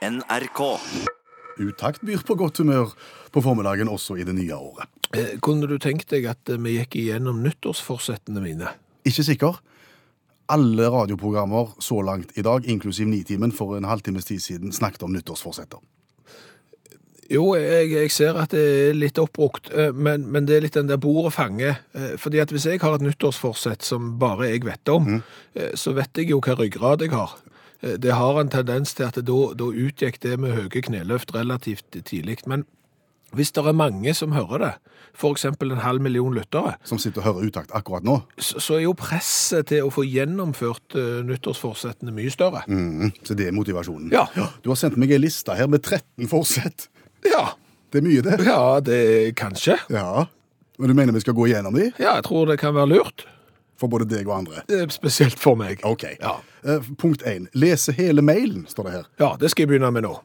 NRK. Utakt byr på godt humør på formiddagen også i det nye året. Eh, Kunne du tenkt deg at eh, vi gikk igjennom nyttårsforsettene mine? Ikke sikker. Alle radioprogrammer så langt i dag, inklusiv Nitimen for en halvtimes tid siden, snakket om nyttårsforsetter. Jo, jeg, jeg ser at det er litt oppbrukt, eh, men, men det er litt den der bordet fange. Eh, Fordi at hvis jeg har et nyttårsforsett som bare jeg vet om, mm. så vet jeg jo hva ryggrad jeg har. Eh, Det har en tendens til at da, da utgikk det med høye kneløft relativt tidlig. Men hvis det er mange som hører det, eksempel en halv million lyttere, Som sitter og hører utakt akkurat nå. så, så er jo presset til å få gjennomført uh, nyttårsforsettene mye større. Mm, Så det er motivasjonen. Ja. Du har sendt meg en liste her med 13 forsett. Ja, Det er mye, det. ja det er kanskje. Ja. Men du mener vi skal gå igjennom de? Ja, jeg tror det kan være lurt. For både deg og andre? Spesielt for meg. OK. Ja. Eh, Punkt 1. Lese hele mailen, står det her. Ja, det skal jeg begynne med nå.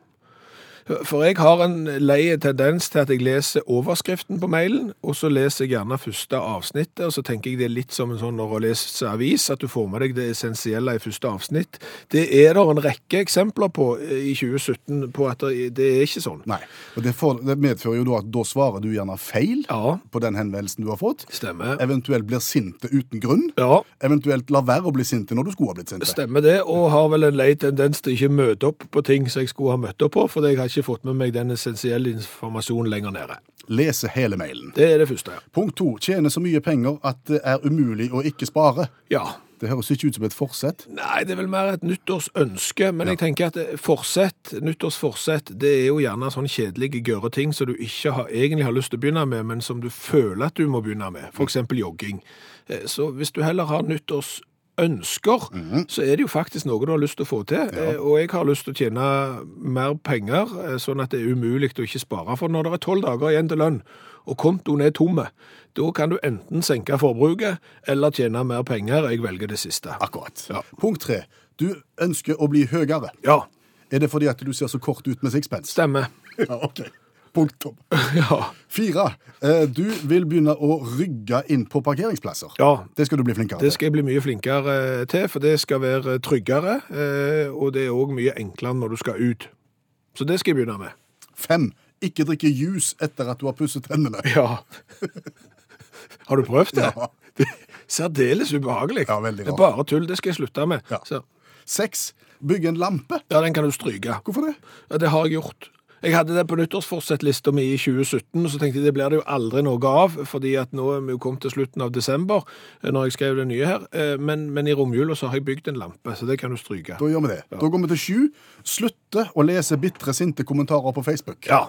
For jeg har en lei tendens til at jeg leser overskriften på mailen, og så leser jeg gjerne første avsnittet, og så tenker jeg det er litt som en sånn når du leser avis, at du får med deg det essensielle i første avsnitt. Det er det en rekke eksempler på eh, i 2017 på at det det er ikke sånn. Nei. Og det, får, det medfører jo da at da svarer du gjerne feil Ja, på den henvendelsen du har fått. stemmer. Eventuelt blir sinte uten grunn. Ja, Eventuelt lar være å bli sinte når du skulle ha blitt sinte. Stemmer det, og har vel en lei tendens til ikke møte opp på ting som jeg skulle ha møtt opp på, fordi jeg har ikke fått med meg den essensielle informasjonen lenger nede. Lese hele mailen. Det er det første, ja. Punkt to. Tjene så mye penger at det er umulig å ikke spare. Ja. Det høres ikke ut som et forsett. Nei, det er vel mer et nyttårsønske, men jeg tenker at eh, forsett, nyttårsforsett, det er jo gjerne sånn kjedelige gørre ting som du ikke har, egentlig har lyst til å begynne med, men som du føler at du må begynne med, for eksempel jogging. Eh, Så hvis du heller har nyttårsønsker, så er det jo faktisk noe du har lyst til å få til. Ja. Og jeg har lyst til å tjene mer penger, eh, sånn at det er umulig å ikke spare. For når det er tolv dager igjen til lønn, og kontoen er tomme, da kan du enten senke forbruket, eller tjene mer penger. Jeg velger det siste. Akkurat. Ja. Punkt tre. Du ønsker å bli høyere. Ja, Er det fordi at du ser så kort ut med sixpence? stemmer. Ja, ok. Punktum. Ja. Fire. Eh, Du vil begynne å rygge inn på parkeringsplasser. ja, Det skal du bli flinkere til. det skal jeg bli mye flinkere eh, til, for det skal være tryggere, eh, og det er òg mye enklere når du skal ut. Så det skal jeg begynne med. Fem. Ikke drikke juice etter at du har pusset tennene. Ja. Har du prøvd det? Ja. Det særdeles ubehagelig. Ja, veldig rart. det er bare tull. Det skal jeg slutte med. Ja. Så, Seks. Bygge en lampe. ja, den kan du stryke. Hvorfor det? Ja, det har jeg gjort. Jeg hadde det på nyttårsforsettlista mi i 2017, og så tenkte jeg det blir det jo aldri noe av, fordi at nå er vi jo kommet til slutten av desember, eh, når jeg skrev det nye her. Eh, Men, men i romjula så har jeg bygd en lampe, så det kan du stryke. Da gjør vi det. Da går vi til sju. Slutte å lese bitre, sinte kommentarer på Facebook. Ja.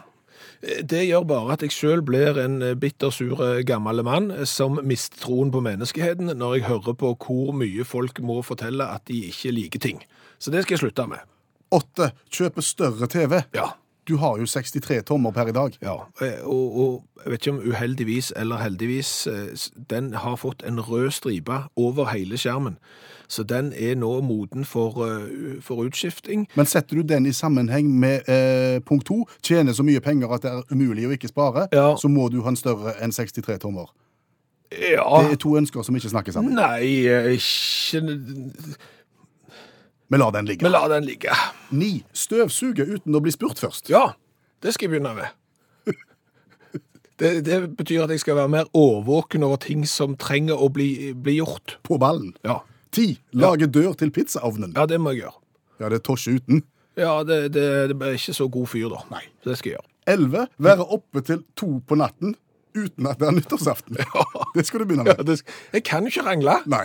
Eh, Det gjør bare at jeg sjøl blir en bitter, bittersur eh, gammel mann som mister troen på menneskeheten når jeg hører på hvor mye folk må fortelle at de ikke liker ting. Så det skal jeg slutte med. Åtte. Kjøpe større TV. Ja. Du har jo 63 tommer per i dag. Ja, og, og jeg vet ikke om uheldigvis eller heldigvis, eh, den har fått en rød stripe over hele skjermen. Så den er nå moden for, eh, for utskifting. Men setter du den i sammenheng med eh, punkt to, tjene så mye penger at det er umulig å ikke spare, Ja. så må du ha en større enn 63 tommer. Ja, Det er to ønsker som ikke snakker sammen. nei, eh, ikke Vi lar den ligge. Men la den ligge. Ni. Støvsuge uten å bli spurt først. Ja, det skal jeg begynne med. Det, det betyr at jeg skal være mer årvåken over ting som trenger å bli, bli gjort. På ballen. Ja. Ti. Lage dør til pizzaovnen. ja, det må jeg gjøre. Ja, det er tosje uten. Ja, det, det, det er ikke så god fyr da. Nei. Det skal jeg gjøre. Elleve. Være oppe til to på natten uten at det er nyttårsaften. Det skal du begynne Ja, med. det, jeg kan jo ikke rangle. Nei.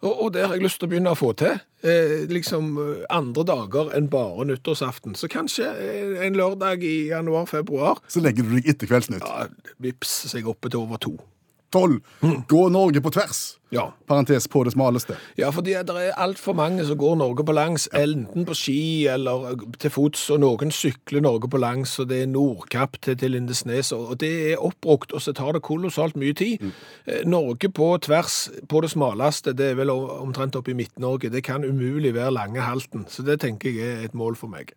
Og, og det har jeg lyst til å begynne å få til. Eh, liksom eh, andre dager enn bare nyttårsaften. Så kanskje eh, en lørdag i januar-februar. Så legger du deg etter Kveldsnytt. Ja, vips, så jeg er oppe til over to. Tolv. Gå Norge på tvers. Ja. Parentes på det smaleste. Ja, fordi det er altfor mange som går Norge på langs, enten på ski eller til fots, og noen sykler Norge på langs, og det er Nordkapp til, til Lindesnes, og det er oppbrukt, og så tar det kolossalt mye tid. Mm. Norge på tvers, på det smaleste, det er vel omtrent oppe i Midt-Norge, det kan umulig være lange halten, så det tenker jeg er et mål for meg.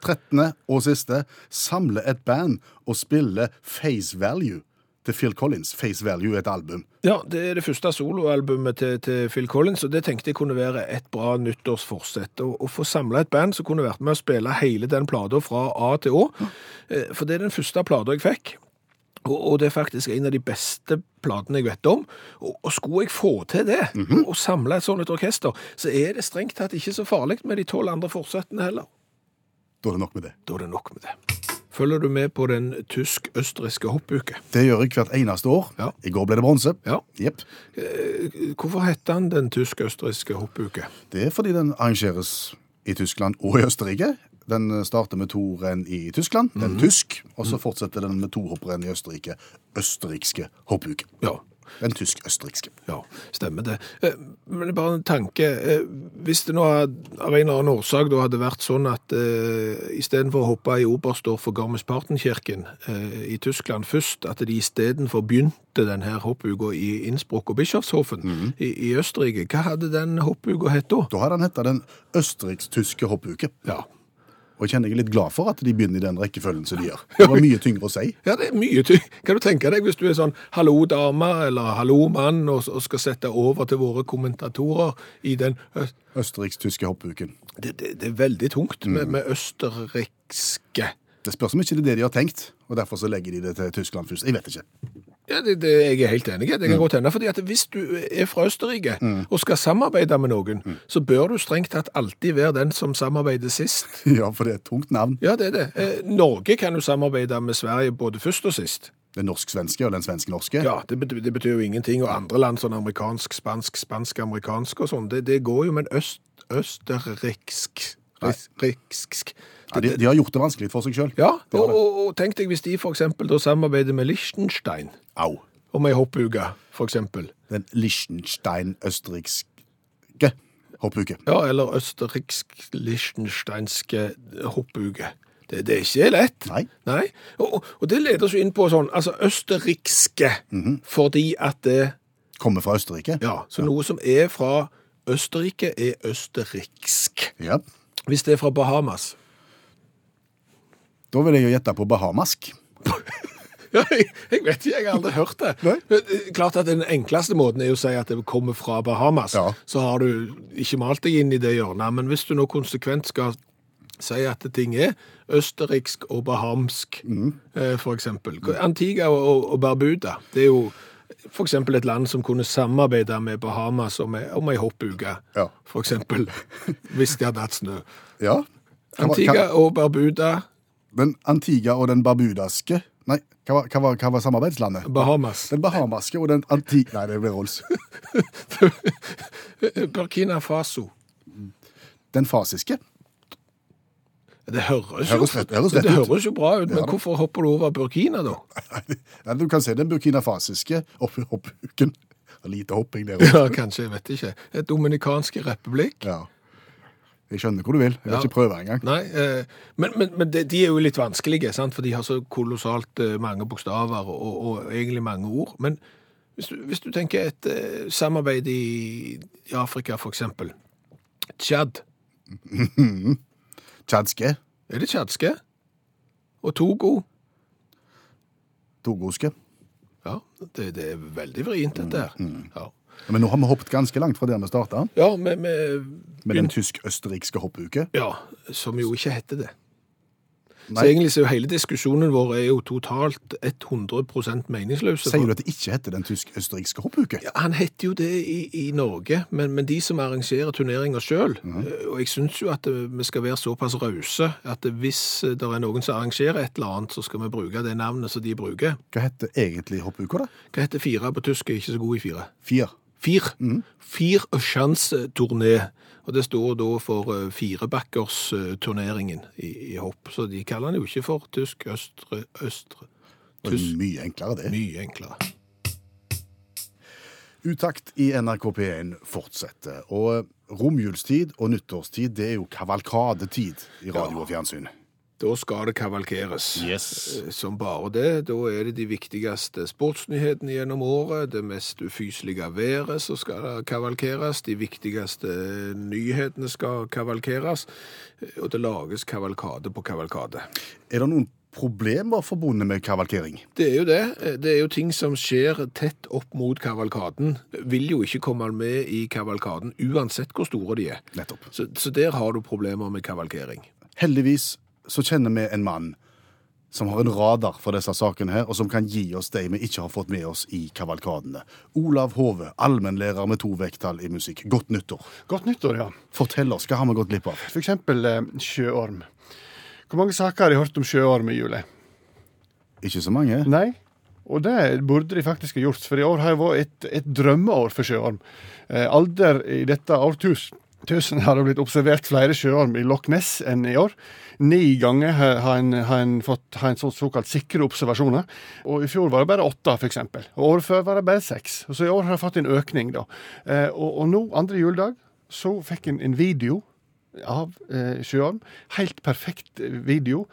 Trettende og siste. Samle et band og spille face value til Phil Collins, Face Value, et album. Ja, det er det første soloalbumet til, til Phil Collins, og det tenkte jeg kunne være et bra nyttårsforsett. Å, å få samla et band som kunne vært med å spille hele den plata fra A til Å. Eh, For det er den første plata jeg fikk. Og, det er faktisk en av de beste platene jeg vet om. Og, skulle jeg få til det, og samle et sånt orkester, så er det strengt tatt ikke så farlig med de tolv andre forsettene heller. Da er det nok med det. Da er det nok med det. Følger du med på den tysk-østerrikske hoppuke? Det gjør jeg hvert eneste år. Ja. I går ble det bronse. Ja. Jepp. Eh, Hvorfor heter den den tysk-østerrikske hoppuke? Det er fordi den arrangeres i Tyskland og i Østerrike. Den starter med to renn i Tyskland, den tysk, og så fortsetter den med to hopprenn i Østerrike. Østerrikske hoppuke. Ja, Den tysk-østerrikske. ja, stemmer det. Eh, Men det er bare en tanke. eh, Hvis det nå av en eller annen årsak da hadde vært sånn at uh, istedenfor å hoppe i Oberstdorf og Garmisch-Partenkirken uh, i Tyskland først, at de istedenfor begynte denne hoppuka i Innsbruck og Bischofshofen i, i Østerrike, hva hadde den hoppuka hett da? Da hadde den hett Den østerriks-tyske hoppuke. Ja. Og jeg kjenner jeg er litt glad for at de begynner i den rekkefølgen som de gjør. Det var mye tyngre å si. Ja, det er mye tyngre. Kan du tenke deg hvis du er sånn hallo dame eller hallo mann og, og skal sette over til våre kommentatorer i den øst... Østerriks-tyske hoppuken. det, det, det er veldig tungt med, med østerrikske. Det spørs om ikke det er det de har tenkt, og derfor så legger de det til Tyskland først. Jeg vet ikke. Ja, det, det, jeg er helt enig. Det kan godt hende. fordi at hvis du er fra Østerrike og skal samarbeide med noen, så bør du strengt tatt alltid være den som samarbeider sist. Ja, for det er et tungt navn. Ja, det er det. Eh, Norge kan jo samarbeide med Sverige både først og sist. Den norsk-svenske og den svenske-norske. Ja, det betyr, det betyr jo ingenting. Og andre land, sånn amerikansk, spansk, spansk-amerikansk og sånn, det, det går jo, men øst, østerriksk riksk. Ja, de, de har gjort det vanskelig for seg sjøl. Ja, og, og, og tenk deg hvis de for eksempel da samarbeider med Liechtenstein Au. om ei hoppuke, for eksempel. Den Liechtenstein-østerrikske hoppuke. Ja, eller østerriksk-liechtensteinske hoppuke. Det, det er ikke lett. Nei. Nei. Og, og- det leder oss inn på sånn, altså østerrikske, fordi at det, Kommer fra Østerrike. ja, så noe som er fra Østerrike er østerriksk. Ja. Hvis det er fra Bahamas. Da vil jeg jo gjette på bahamask. Ja, jeg, jeg vet ikke, jeg har aldri hørt det. Men, eh, Klart at den enkleste måten er å si at det kommer fra Bahamas. Ja. Så har du ikke malt deg inn i det hjørnet. Men hvis du nå konsekvent skal si at ting er østerriksk og bahamsk, mm. for eksempel. Antigua og, og Barbuda, det er jo eksempel et land som kunne samarbeide med Bahamas om ei, hoppuke, Ja. eksempel, hvis de hadde hatt snø. Ja. Antigua og Barbuda, Den Antigua og den barbudaske Nei, hva var, hva var, hva var samarbeidslandet? Bahamas. Den bahamaske og den anti... Nei, det blir Rolls. Burkina Faso. Den fasiske. Det høres, Høres rett- høres det, rett det høres jo bra ut, men Ja hvorfor hopper du over Burkina da? Ja, du kan se den burkinafasiske opp, hoppuken. Lite hopping der også. Ja, kanskje, jeg vet ikke. Et dominikanske republikk? Ja. Jeg skjønner hvor du vil. Jeg vil Ja. ikke prøve engang. Nei, eh, men, men, men de, de er jo litt vanskelige, sant? for de har så kolossalt eh, mange bokstaver og, og, og egentlig mange ord. Men hvis du, hvis du tenker et eh, samarbeid i, i Afrika, for eksempel. Tchad. Tjadske. Er det tsjadske? Og Togo? Togoske. Ja, det, det er veldig vrient dette her. Ja, Men nå har vi hoppet ganske langt fra der vi starta, ja med, med, med den tysk-østerrikske hoppuke. ja, som jo ikke heter det. Så egentlig så er jo hele diskusjonen vår er jo totalt 100% meningsløse. sier du at det ikke heter den tysk-østerrikske hoppuke? Ja, han heter jo det i, i Norge, men, men de som arrangerer turneringer sjøl, og jeg syns jo at eh, vi skal være såpass rause at hvis eh, det er noen som arrangerer et eller annet, så skal vi bruke det navnet som de bruker. Hva heter egentlig hoppuka, da? Hva heter fire på tysk? Jeg er ikke så god i fire. Fire. Fir. Fir sjanse-turné. Og det står da for uh, firebakkers-turneringen i, i hopp. Så de kaller den jo ikke for tysk østre østre. Det er mye enklere, det. Mye enklere. Utakt i NRK P1 fortsetter. Og romjulstid og nyttårstid, det er jo kavalkadetid i radio og fjernsyn. Da skal det kavalkeres. Yes. Eh, Som bare det. Da er det de viktigste sportsnyhetene gjennom året, det mest ufyselige været som skal kavalkeres, de viktigste nyhetene skal kavalkeres, eh, og det lages kavalkade på kavalkade. Er det noen problemer forbundet med kavalkering. Det er jo det. Det er jo ting som skjer tett opp mot kavalkaden. Vil jo ikke komme med i kavalkaden, uansett hvor store de er. Nettopp. Så, så der har du problemer med kavalkering. Heldigvis så kjenner vi en mann som har en radar for disse sakene her, og som kan gi oss de vi ikke har fått med oss i kavalkadene. Olav Hove, allmennlærer med to vekttall i musikk. Godt nyttår. Godt nyttår, ja. Fortell oss, hva har vi gått glipp av? For eksempel eh, sjøorm. Hvor mange saker har de hørt om sjøorm i juli? Ikke så mange. Nei. Og det burde de faktisk ha gjort, for i år har vært et, et drømmeår for sjøorm. Eh, alder i dette årtusen tusen har det blitt observert flere sjøorm i Loch Ness enn i år. Ni ganger har en, har en fått har en sånn såkalt sikre observasjoner. Og I fjor var det bare åtte, f.eks. Og året før var det bare seks. Så i år har det fått en økning. da. Eh, og, og nå, andre juledag, så fikk en en video av eh, sjøorm. Helt perfekt video.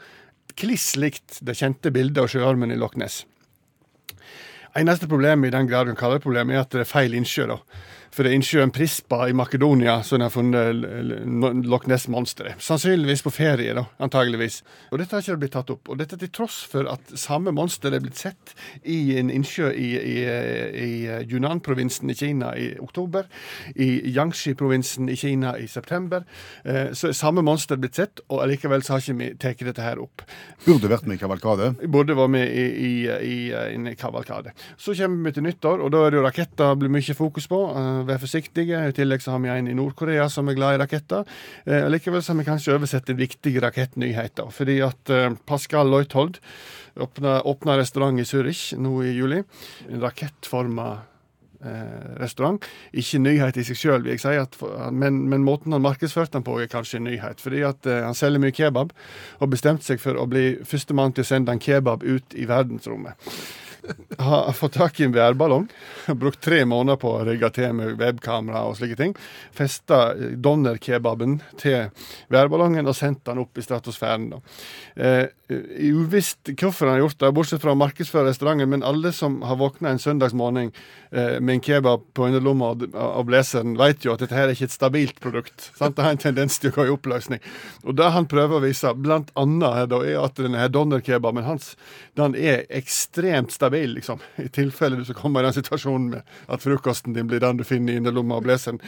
Kliss likt det kjente bildet av sjøormen i Loch Ness. Eneste problemet i den grad hun kaller det problem, er at det er feil innsjø. da. Er innsjøen Prispa i Makedonia som har funnet Loch Ness-monsteret. Sannsynligvis på ferie, da, antageligvis. Og dette har ikke blitt tatt opp. Og dette til tross for at samme monster er blitt sett i en innsjø i, i, i Yunnan-provinsen i Kina i oktober, i Yangshi-provinsen i Kina i september. Eh, Så er samme monster blitt sett, og allikevel så har ikke vi tatt dette her opp. Burde vært med i kavalkade. Burde vært med i, i, i, i en kavalkade. Så kommer vi til nyttår, og da er det jo raketter blir mye fokus på. Eh, Vær forsiktige. I tillegg så har vi en i Nord-Korea som er glad i raketter. Eh, Likevel så har vi kanskje oversett en viktig rakettnyhet. da, Fordi at eh, Pascal Leuthold åpna, restaurant i Zürich nå i juli. En rakettforma eh, restaurant. Ikke nyhet i seg sjøl, vil jeg si, men, men måten han markedsførte den på, er kanskje en nyhet. Fordi at eh, han selger mye kebab, og bestemte seg for å bli førstemann til å sende en kebab ut i verdensrommet. Har fått tak i en værballong. Brukt tre måneder på å rigge til med webkamera og slike ting. Festa donnerkebaben til værballongen og sendt den opp i stratosfæren. Eh, uvisst hvorfor han har gjort det, bortsett fra å markedsføre restauranten, men alle som har våkna en søndagsmorgen eh, med en kebab på underlomma og, og blazeren, vet jo at dette her er ikke et stabilt produkt. Sant? Det har en tendens til å gå i oppløsning. Og det han prøver å vise, blant annet, er at denne her donnerkebaben hans den er ekstremt stabil, liksom. I tilfelle du skal komme i den situasjonen med at frokosten din blir den du finner i underlomma og blazeren.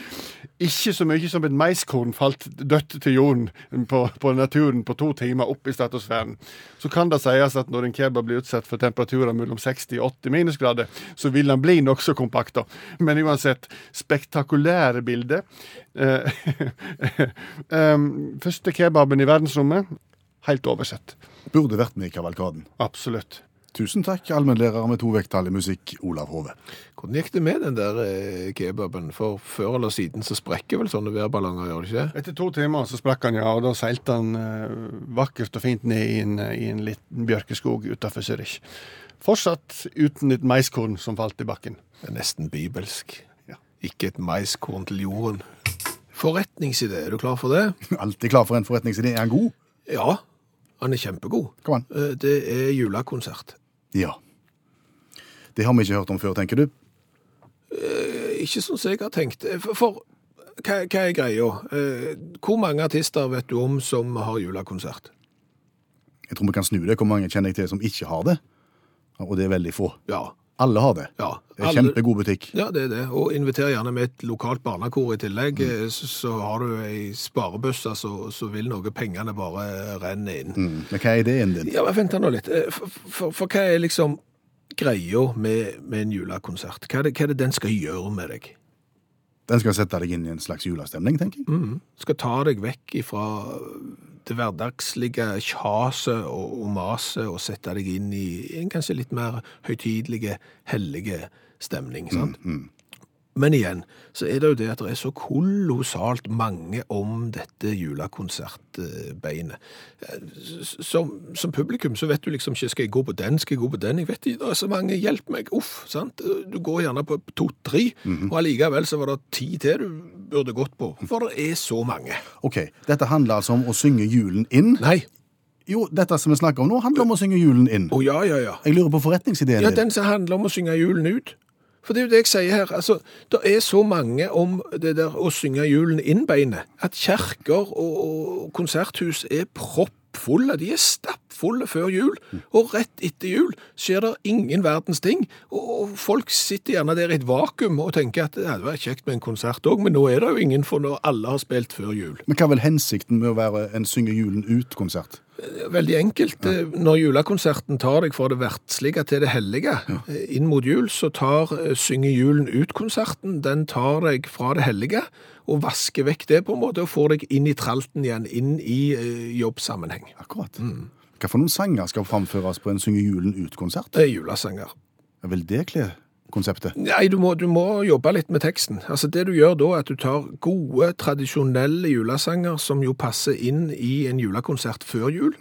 Ikke så mye som et maiskorn falt dødt til jorden på, på naturen på to timer opp i stratosfæren. Så kan det sies at når en kebab blir utsatt for temperaturer mellom 60 og 80 minusgrader, så vil den bli nokså kompakt. da. Men uansett, spektakulære bilder. Eh, første kebaben i verdensrommet, helt oversett. Burde vært med i kavalkaden. Absolutt. Tusen takk, allmennlærer med to vekttall i musikk, Olav Hove. Hvordan gikk det med den der eh, kebaben? For før eller siden så sprekker vel sånne værballonger, gjør det ikke? Etter to timer så sprakk han, ja, og da seilte han eh, vakkert og fint ned i en, i en liten bjørkeskog utafor Zürich. Fortsatt uten et maiskorn som falt i bakken. Det er nesten bibelsk. Ja. Ikke et maiskorn til jorden. Forretningsidé, er du klar for det? Alltid klar for en forretningsidé. Er han god? Ja, han er kjempegod. Kom an. Eh, Det er julekonsert. Ja. Det har vi ikke hørt om før, tenker du? Eh, Ikke sånn som jeg har tenkt. Eh, For, for hva, hva er greia? Eh, Hvor mange artister vet du om som har julekonsert? Jeg tror vi kan snu det. Hvor mange kjenner jeg til som ikke har det? Og det er veldig få. Ja. Alle har det. ja. Alle- kjempegod butikk. Ja, det er det. Og inviter gjerne med et lokalt barnekor i tillegg, Mm. så, så har du ei sparebøsse, så, så vil noe pengene bare renne inn. Mm. Men hva er ideen din? Ja, men vent nå litt. Eh, For, for, for hva er liksom greia med, med en julekonsert? Hva er, det, hva er det den skal gjøre med deg? Den skal sette deg inn i en slags julestemning, tenker jeg. Mm. Skal ta deg vekk ifra det hverdagslige kjaset og, og maset og sette deg inn i en kanskje litt mer høytidelige, hellige stemning, sant? Men igjen, så er det jo det at det er så kolossalt mange om dette julekonsertbeinet. Som, som publikum så vet du liksom ikke, skal jeg gå på den, skal jeg gå på den? Jeg vet ikke, det er så mange, hjelp meg, uff, sant? Du går gjerne på to-tre, og allikevel så var det ti til du burde gått på, for det er så mange. Ok, Dette handler altså om å synge julen inn. Nei, Jo, dette som vi snakker om nå, handler om å synge julen inn. å ja, ja, ja. Jeg lurer på forretningsideen Ja, den som handler om å synge julen ut. For det er jo det jeg sier her. altså, Det er så mange om det der å synge julen inn-beinet, at kjerker og, og konserthus er proppfulle. De er stappfulle stappfulle før jul, og rett etter jul skjer det ingen verdens ting. Og folk sitter gjerne der i et vakuum og tenker at ja, det var kjekt med en konsert òg, men nå er det jo ingen, for når alle har spilt før jul. Men hva er vel hensikten med å være en Synge julen ut-konsert? Veldig enkelt. Ja. Når julekonserten tar deg fra det verdslige til det hellige, ja. inn mot jul, så tar «Synger Synge julen ut-konserten, den tar deg fra det hellige og vasker vekk det på en måte, og får deg inn i tralten igjen, inn i eh, jobbsammenheng. Akkurat. Hva for noen sanger skal framføres på en Synge julen ut-konsert? Det er julesanger. Vil det kle konseptet? Nei, du må, du må jobbe litt med teksten. Altså Det du gjør da, er at du tar gode, tradisjonelle julesanger som jo passer inn i en julekonsert før jul.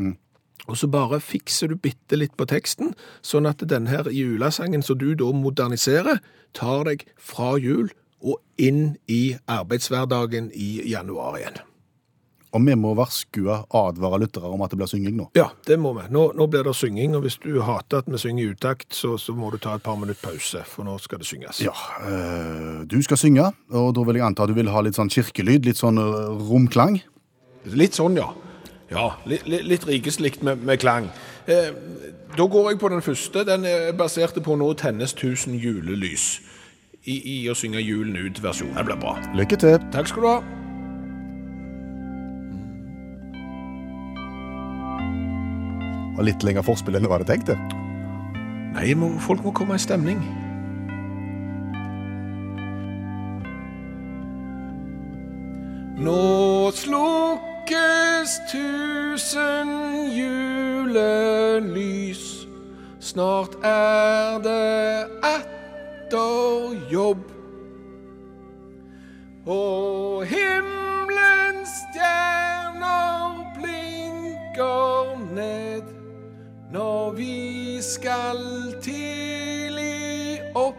Og så bare fikser du bitte litt på teksten, sånn at denne her julesangen som du da moderniserer, tar deg fra jul og inn i arbeidshverdagen i januar igjen. Og vi må varskue advare lyttere om at det blir synging nå. Ja, det må vi. Nå, nå blir det synging, og hvis du hater at vi synger i utakt, så, så må du ta et par minutter pause, for nå skal det synges. Ja, øh, du skal synge, og da vil jeg anta at du vil ha litt sånn kirkelyd, litt sånn eh, romklang. Litt sånn, ja. Ja, litt, litt, litt rikeslikt med, med klang. Eh, da går jeg på den første. Den er basert på Nå tennes 1000 julelys. I, i å synge Julen ut-versjonen. Det blir bra. Lykke til. Takk skal du ha. Og litt lenger forspill enn du hadde tenkt det. Nei, må, folk må komme i stemning. Nå slukkes tusen julelys. Snart er det etter jobb. Og himmelens skal tidlig opp.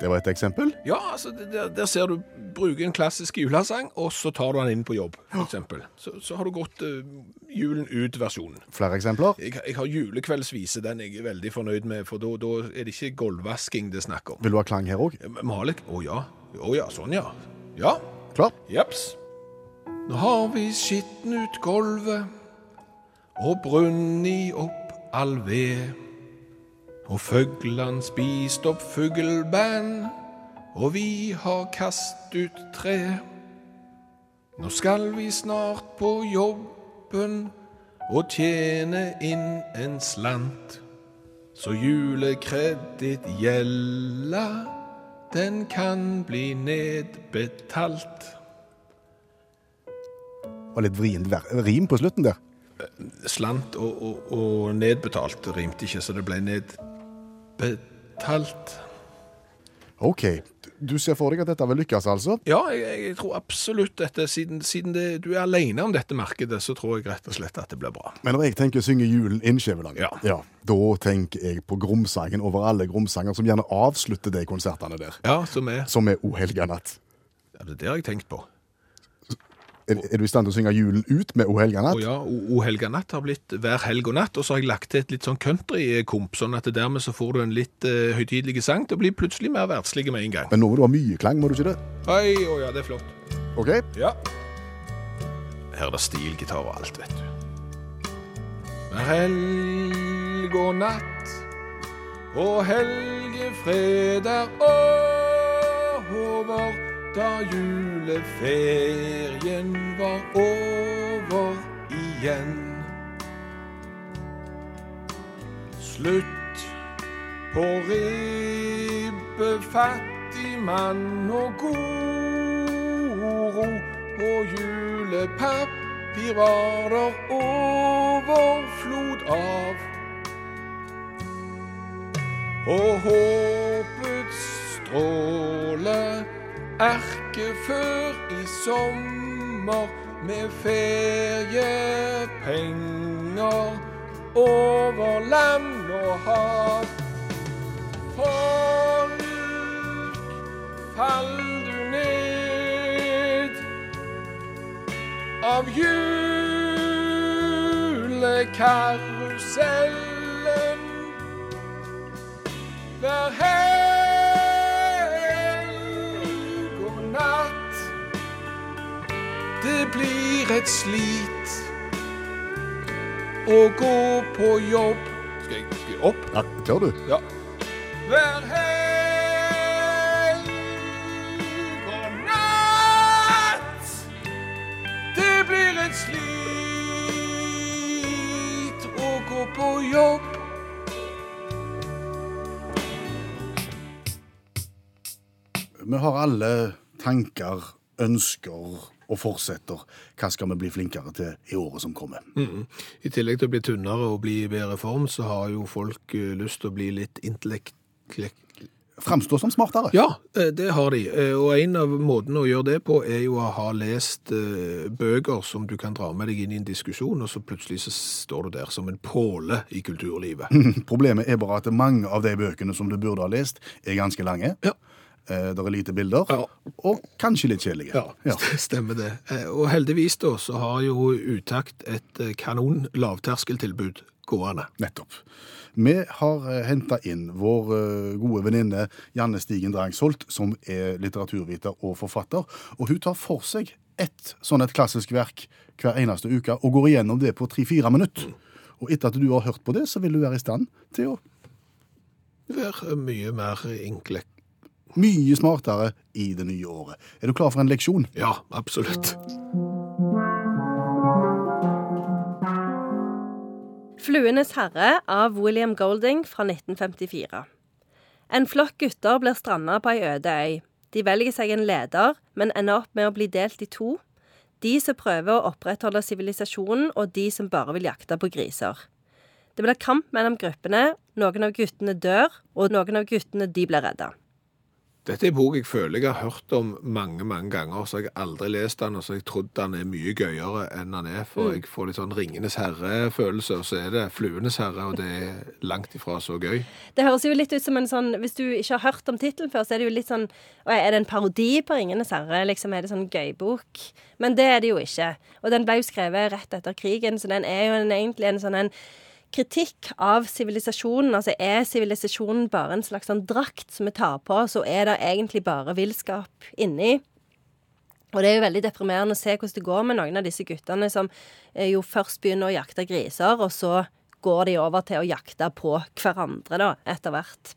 Det var et eksempel. Ja, altså, der, der ser du bruker en klassisk julesang, og så tar du den inn på jobb, f.eks. Så, så har du gått uh, julen ut-versjonen. Flere eksempler. Jeg, jeg har julekveldsvise, den jeg er veldig fornøyd med, for da er det ikke gulvvasking det er snakk om. Vil du ha klang her òg? Malik? Å oh, ja. Å ja, sånn ja. Ja. Klar? Jepps. Nå har vi skitten ut gulvet og brunni opp all ved. Og føglan spist opp fugleband, og vi har kast ut tre. Nå skal vi snart på jobben og tjene inn en slant. Så julekreditt gjelda, den kan bli nedbetalt. Det var litt vrient rim på slutten der. Slant og, og, og nedbetalt rimte ikke, så det ble nedbetalt. OK. Du ser for deg at dette vil lykkes, altså? Ja, jeg, jeg tror absolutt dette. Siden, siden det, du er alene om dette markedet, så tror jeg rett og slett at det blir bra. Men når jeg tenker synge julen inn Skjæveland, Ja. da tenker jeg på Gromsangen over alle gromsanger som gjerne avslutter de konsertene der. Ja, som er Som er O helga natt. ja, Det har jeg tenkt på. Er, er du i stand til å synge julen ut med O helga natt? Å ja, O, helga natt har blitt hver helg og natt, og så har jeg lagt til et litt sånn countrykomp, sånn at dermed så får du en litt uh, høytidelig sang til å bli plutselig mer verdslig med en gang. Men nå må du ha mye klang, må du ikke det? Oi, å ja, det er flott. OK? Ja. Her er det stilgitar og alt, vet du. Hver helg og natt og helgefred er over da juleferien var over igjen. Slutt på ribbe, fattig mann og god ro. Og julepapir var der overflod av. Og håpets stråle erke før i sommer med feriepenger over land og hav. Folk, fall du ned av julekarusellen Vær helg et slit å gå på jobb. Skal jeg, skal jeg opp? Ja, tør du. Ja. Hver helg og natt. Det blir et slit å gå på jobb. Vi har alle tanker, ønsker og fortsetter. Hva skal vi bli flinkere til i året som kommer? I tillegg til å bli tynnere og bli i bedre form, så har jo folk eh, lyst til å bli litt intellekt... Framstå som smartere. Ja, eh, det har de. Eh, Og en av måtene å gjøre det på er jo å ha lest bøker som du kan dra med deg inn i en diskusjon, og så plutselig så står du der som en påle i kulturlivet. Problemet er bare at mange av de bøkene som du burde ha lest, er ganske lange. Ja. Eh, Det er lite bilder, Ja. og kanskje litt kjedelige. Ja, stemmer det. Eh, Og heldigvis da, så har jo Utakt et eh, kanon lavterskeltilbud gående. Nettopp. Vi har henta inn vår gode venninne Janne Stigen Drangsholt, som er litteraturviter og forfatter. Og hun tar for seg ett sånn et klassisk verk hver eneste uke og går igjennom det på tre-fire minutter. Og etter at du har hørt på det, så vil du være i stand til å Være mye mer enkle. Mye smartere i det nye året. Er du klar for en leksjon? Ja, absolutt. Fluenes herre av William Golding fra 1954. En flokk gutter blir stranda på ei øde øy. De velger seg en leder, men ender opp med å bli delt i to. De som prøver å opprettholde sivilisasjonen, og de som bare vil jakte på griser. Det blir kamp mellom gruppene. Noen av guttene dør, og noen av guttene de blir redda. Dette er en bok jeg føler jeg har hørt om mange, mange ganger, så jeg har aldri lest den, og så jeg trodd den er mye gøyere enn den er, for jeg får litt sånn Ringenes herre-følelse, og så er det Fluenes herre, og det er langt ifra så gøy. Det høres jo litt ut som en sånn Hvis du ikke har hørt om tittelen før, så er det jo litt sånn Er det en parodi på 'Ringenes herre'? Liksom, er det sånn gøybok? Men det er det jo ikke. Og den ble jo skrevet rett etter krigen, så den er jo en, egentlig en sånn en kritikk av sivilisasjonen. Altså er sivilisasjonen bare en slags sånn drakt som vi tar på, så er det egentlig bare villskap inni. Og det er jo veldig deprimerende å se hvordan det går med noen av disse guttene som eh, jo først begynner å jakte griser, og så går de over til å jakte på hverandre, da, etter hvert.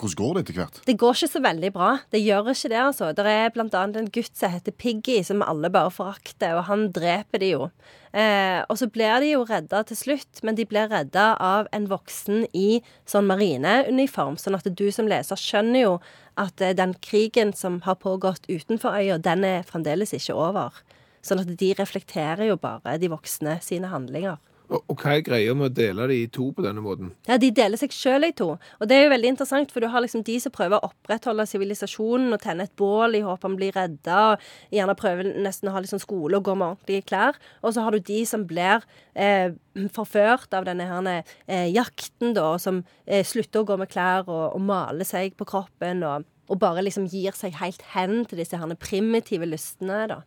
Hvordan går det etter hvert? Det går ikke så veldig bra. Det gjør ikke det, altså. Det er annet en gutt som heter Piggy, som alle bare forakter, og han dreper de jo. Eh, og så blir de jo redda til slutt, men de blir redda av en voksen i sånn marineuniform, sånn at du som leser skjønner jo at eh, den krigen som har pågått utenfor øya, den er fremdeles ikke over. Sånn at de reflekterer jo bare de voksne sine handlinger. Og, hva er greia med å dele de i to på denne måten? Ja, De deler seg sjøl i to. Og det er jo veldig interessant, for du har liksom de som prøver å opprettholde sivilisasjonen og tenne et bål i håp om å bli redda, og gjerne prøver nesten å ha liksom skole og gå med ordentlige klær. Og så har du de som blir eh, forført av denne her, eh, jakten, da, som eh, slutter å gå med klær og, og maler seg på kroppen, og, og bare liksom gir seg helt hen til disse her primitive lystene, da.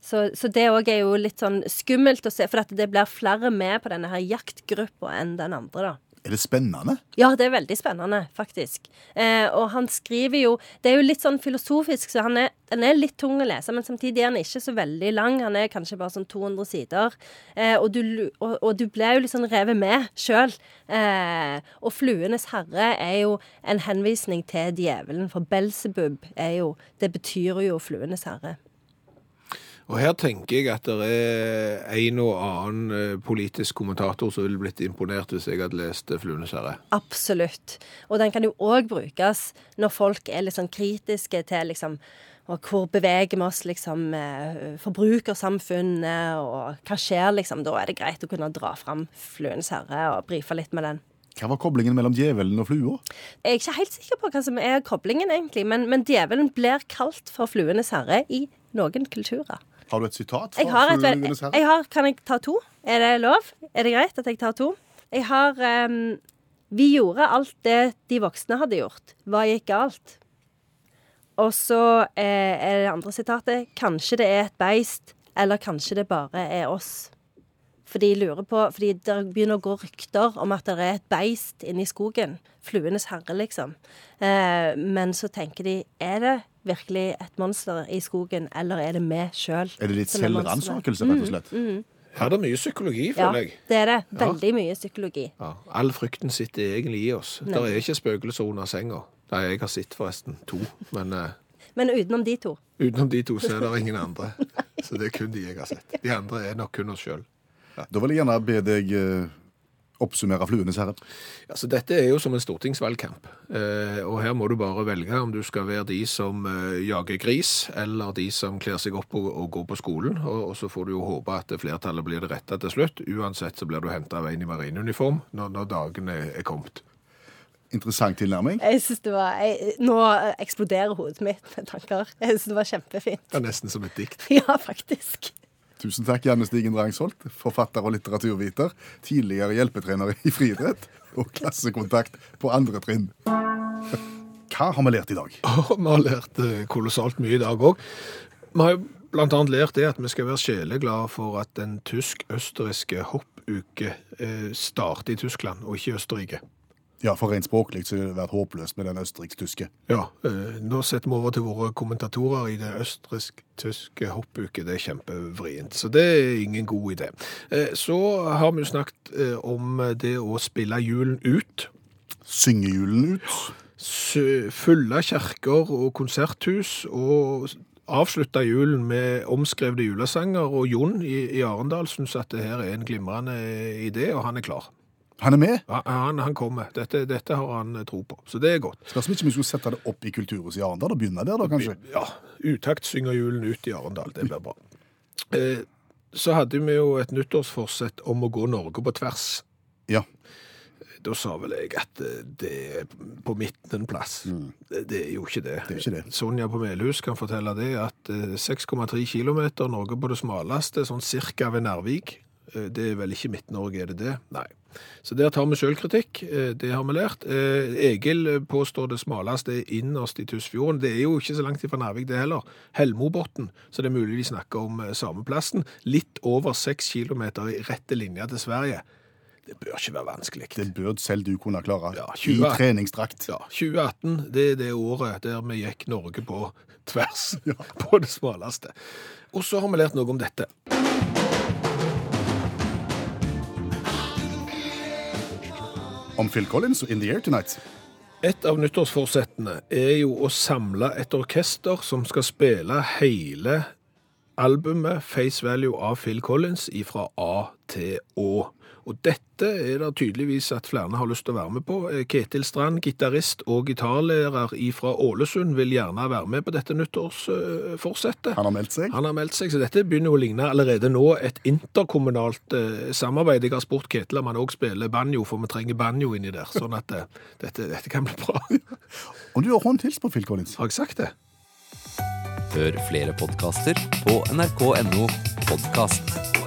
Så, så det òg er jo litt sånn skummelt å se, for at det blir flere med på denne her jaktgruppa enn den andre, da. Er det spennende? Ja, det er veldig spennende, faktisk. Eh, og han skriver jo Det er jo litt sånn filosofisk, så han er, han er litt tung å lese, men samtidig er han ikke så veldig lang. Han er kanskje bare sånn 200 sider. Eh, og, du, og, og du ble jo litt sånn revet med sjøl. Eh, og 'Fluenes herre' er jo en henvisning til djevelen, for Belsebub er jo Det betyr jo 'fluenes herre'. Og her tenker jeg at det er en og annen eh, politisk kommentator som ville blitt imponert hvis jeg hadde lest eh, Fluenes herre. Absolutt. Og den kan jo òg brukes når folk er litt sånn kritiske til liksom og hvor beveger vi oss, liksom, eh, forbrukersamfunnet, og hva skjer, liksom? Da er det greit å kunne dra fram Fluenes herre og brife litt med den. Hva var koblingen mellom djevelen og flua? Jeg er ikke helt sikker på hva som er koblingen, egentlig, men, men djevelen blir kalt for Fluenes herre i noen kulturer. Har du et sitat fra Jeg har et jeg har, Kan jeg ta to? Er det lov? Er det greit at jeg tar to? Jeg har um, Vi gjorde alt det de voksne hadde gjort. Hva gikk galt? Og så eh, er det andre sitatet Kanskje det er et beist, eller kanskje det bare er oss. For de lurer på Fordi det begynner å gå rykter om at det er et beist inne i skogen. Fluenes herre, liksom. Eh, men så tenker de Er det virkelig et monster i skogen, eller er det vi sjøl? Er det litt selvransakelse, rett og slett? Her er det mye psykologi, Mm, føler jeg. Ja, det er det. Veldig mye psykologi. Ja, all frykten sitter egentlig i oss. Det er ikke spøkelser under senga. Nei, jeg har sett forresten to, men eh, Men utenom de to. utenom de to så er det ingen andre. Så det er kun de jeg har sett. De andre er nok kun oss sjøl. Da vil jeg gjerne be deg eh, oppsummere Fluenes herre. Altså, dette er jo som en stortingsvalgkamp, eh, og her må du bare velge om du skal være de som eh, jager gris, eller de som kler seg opp og, og går på skolen, og, og så får du jo håpe at flertallet blir det rette til slutt. Uansett så blir du henta av en i marineuniform når, når dagen er, er kommet. Interessant tilnærming. Jeg synes det var jeg, Nå eksploderer hodet mitt med tanker. Jeg syns det var kjempefint. Det er nesten som et dikt. Ja, faktisk. Tusen takk, Janne Stigen Drangsholt, forfatter og litteraturviter, tidligere hjelpetrener i friidrett og klassekontakt på andre trinn. Hva har vi lært i dag? Oh, vi har lært eh, kolossalt mye i dag òg. Vi har bl.a. lært det at vi skal være sjeleglade for at den tysk-østerrikske hoppuke eh, starter i Tyskland, og ikke i Østerrike. Ja, for rent språklig så ville det vært håpløst med den østerriksk-tyske. Ja, eh, nå setter vi over til våre kommentatorer i det østerriksk-tyske hoppuket. Det er kjempevrient, så det er ingen god idé. Eh, så har vi jo snakket eh, om det å spille julen ut. Synge julen ut. Fulle kjerker kirker og konserthus, og avslutta julen med omskrevne julesanger. Og Jon i, i Arendal syns at det her er en glimrende idé, og han er klar. Han er med. Ja, Han, han kommer. Dette, dette har han eh, tro på, så det er godt. Skal vi ikke vi skulle sette det opp i Kulturhuset i Arendal og begynne der, da, kanskje? Ja, utakt synger julen ut i Arendal. Det blir bra. Eh, så hadde vi jo et nyttårsforsett om å gå Norge på tvers. Ja. Da sa vel jeg at eh, det er på midten en plass. Det, det er jo ikke det. Mm. Det er ikke det. Sonja på Melhus kan fortelle det, at eh, 6,3 km Norge på det smaleste, sånn cirka ved Nærvik. Eh, Det er vel ikke Midt-Norge, er det det? Nei. Så der tar vi sjølkritikk. eh, det har vi lært. Eh, Egil påstår det smaleste er innerst i Tysfjorden. Det er jo ikke så langt fra Narvik det heller. Helmobotn, så det er mulig de snakker om eh, samme plassen. Litt over 6 kilometer i rette linje til Sverige. Det bør ikke være vanskelig. Det bør selv du kunne klare. Ja, I 20. treningsdrakt. Ja, 2018, det er det året der vi gikk Norge på tvers, på det smaleste. Og så har vi lært noe om dette. Om Phil Collins In the Air Tonight. Et av nyttårsforsettene er jo å samle et orkester som skal spille hele albumet Face Value av Phil Collins fra A til Å. Og dette er det tydeligvis at flere har lyst til å være med på. Eh, Ketil Strand, gitarist og gitarlærer fra Ålesund, vil gjerne være med på dette nyttårsforsettet. Han har meldt seg. Han har meldt seg, så dette begynner å ligne allerede nå et interkommunalt eh, samarbeid. Jeg har spurt Ketil om han òg spiller banjo, for vi trenger banjo inni der. Sånn at eh, dette, dette kan bli bra. Og du har håndhilst på Phil Collins. Har jeg sagt det? Hør flere podkaster på nrk.no podkast.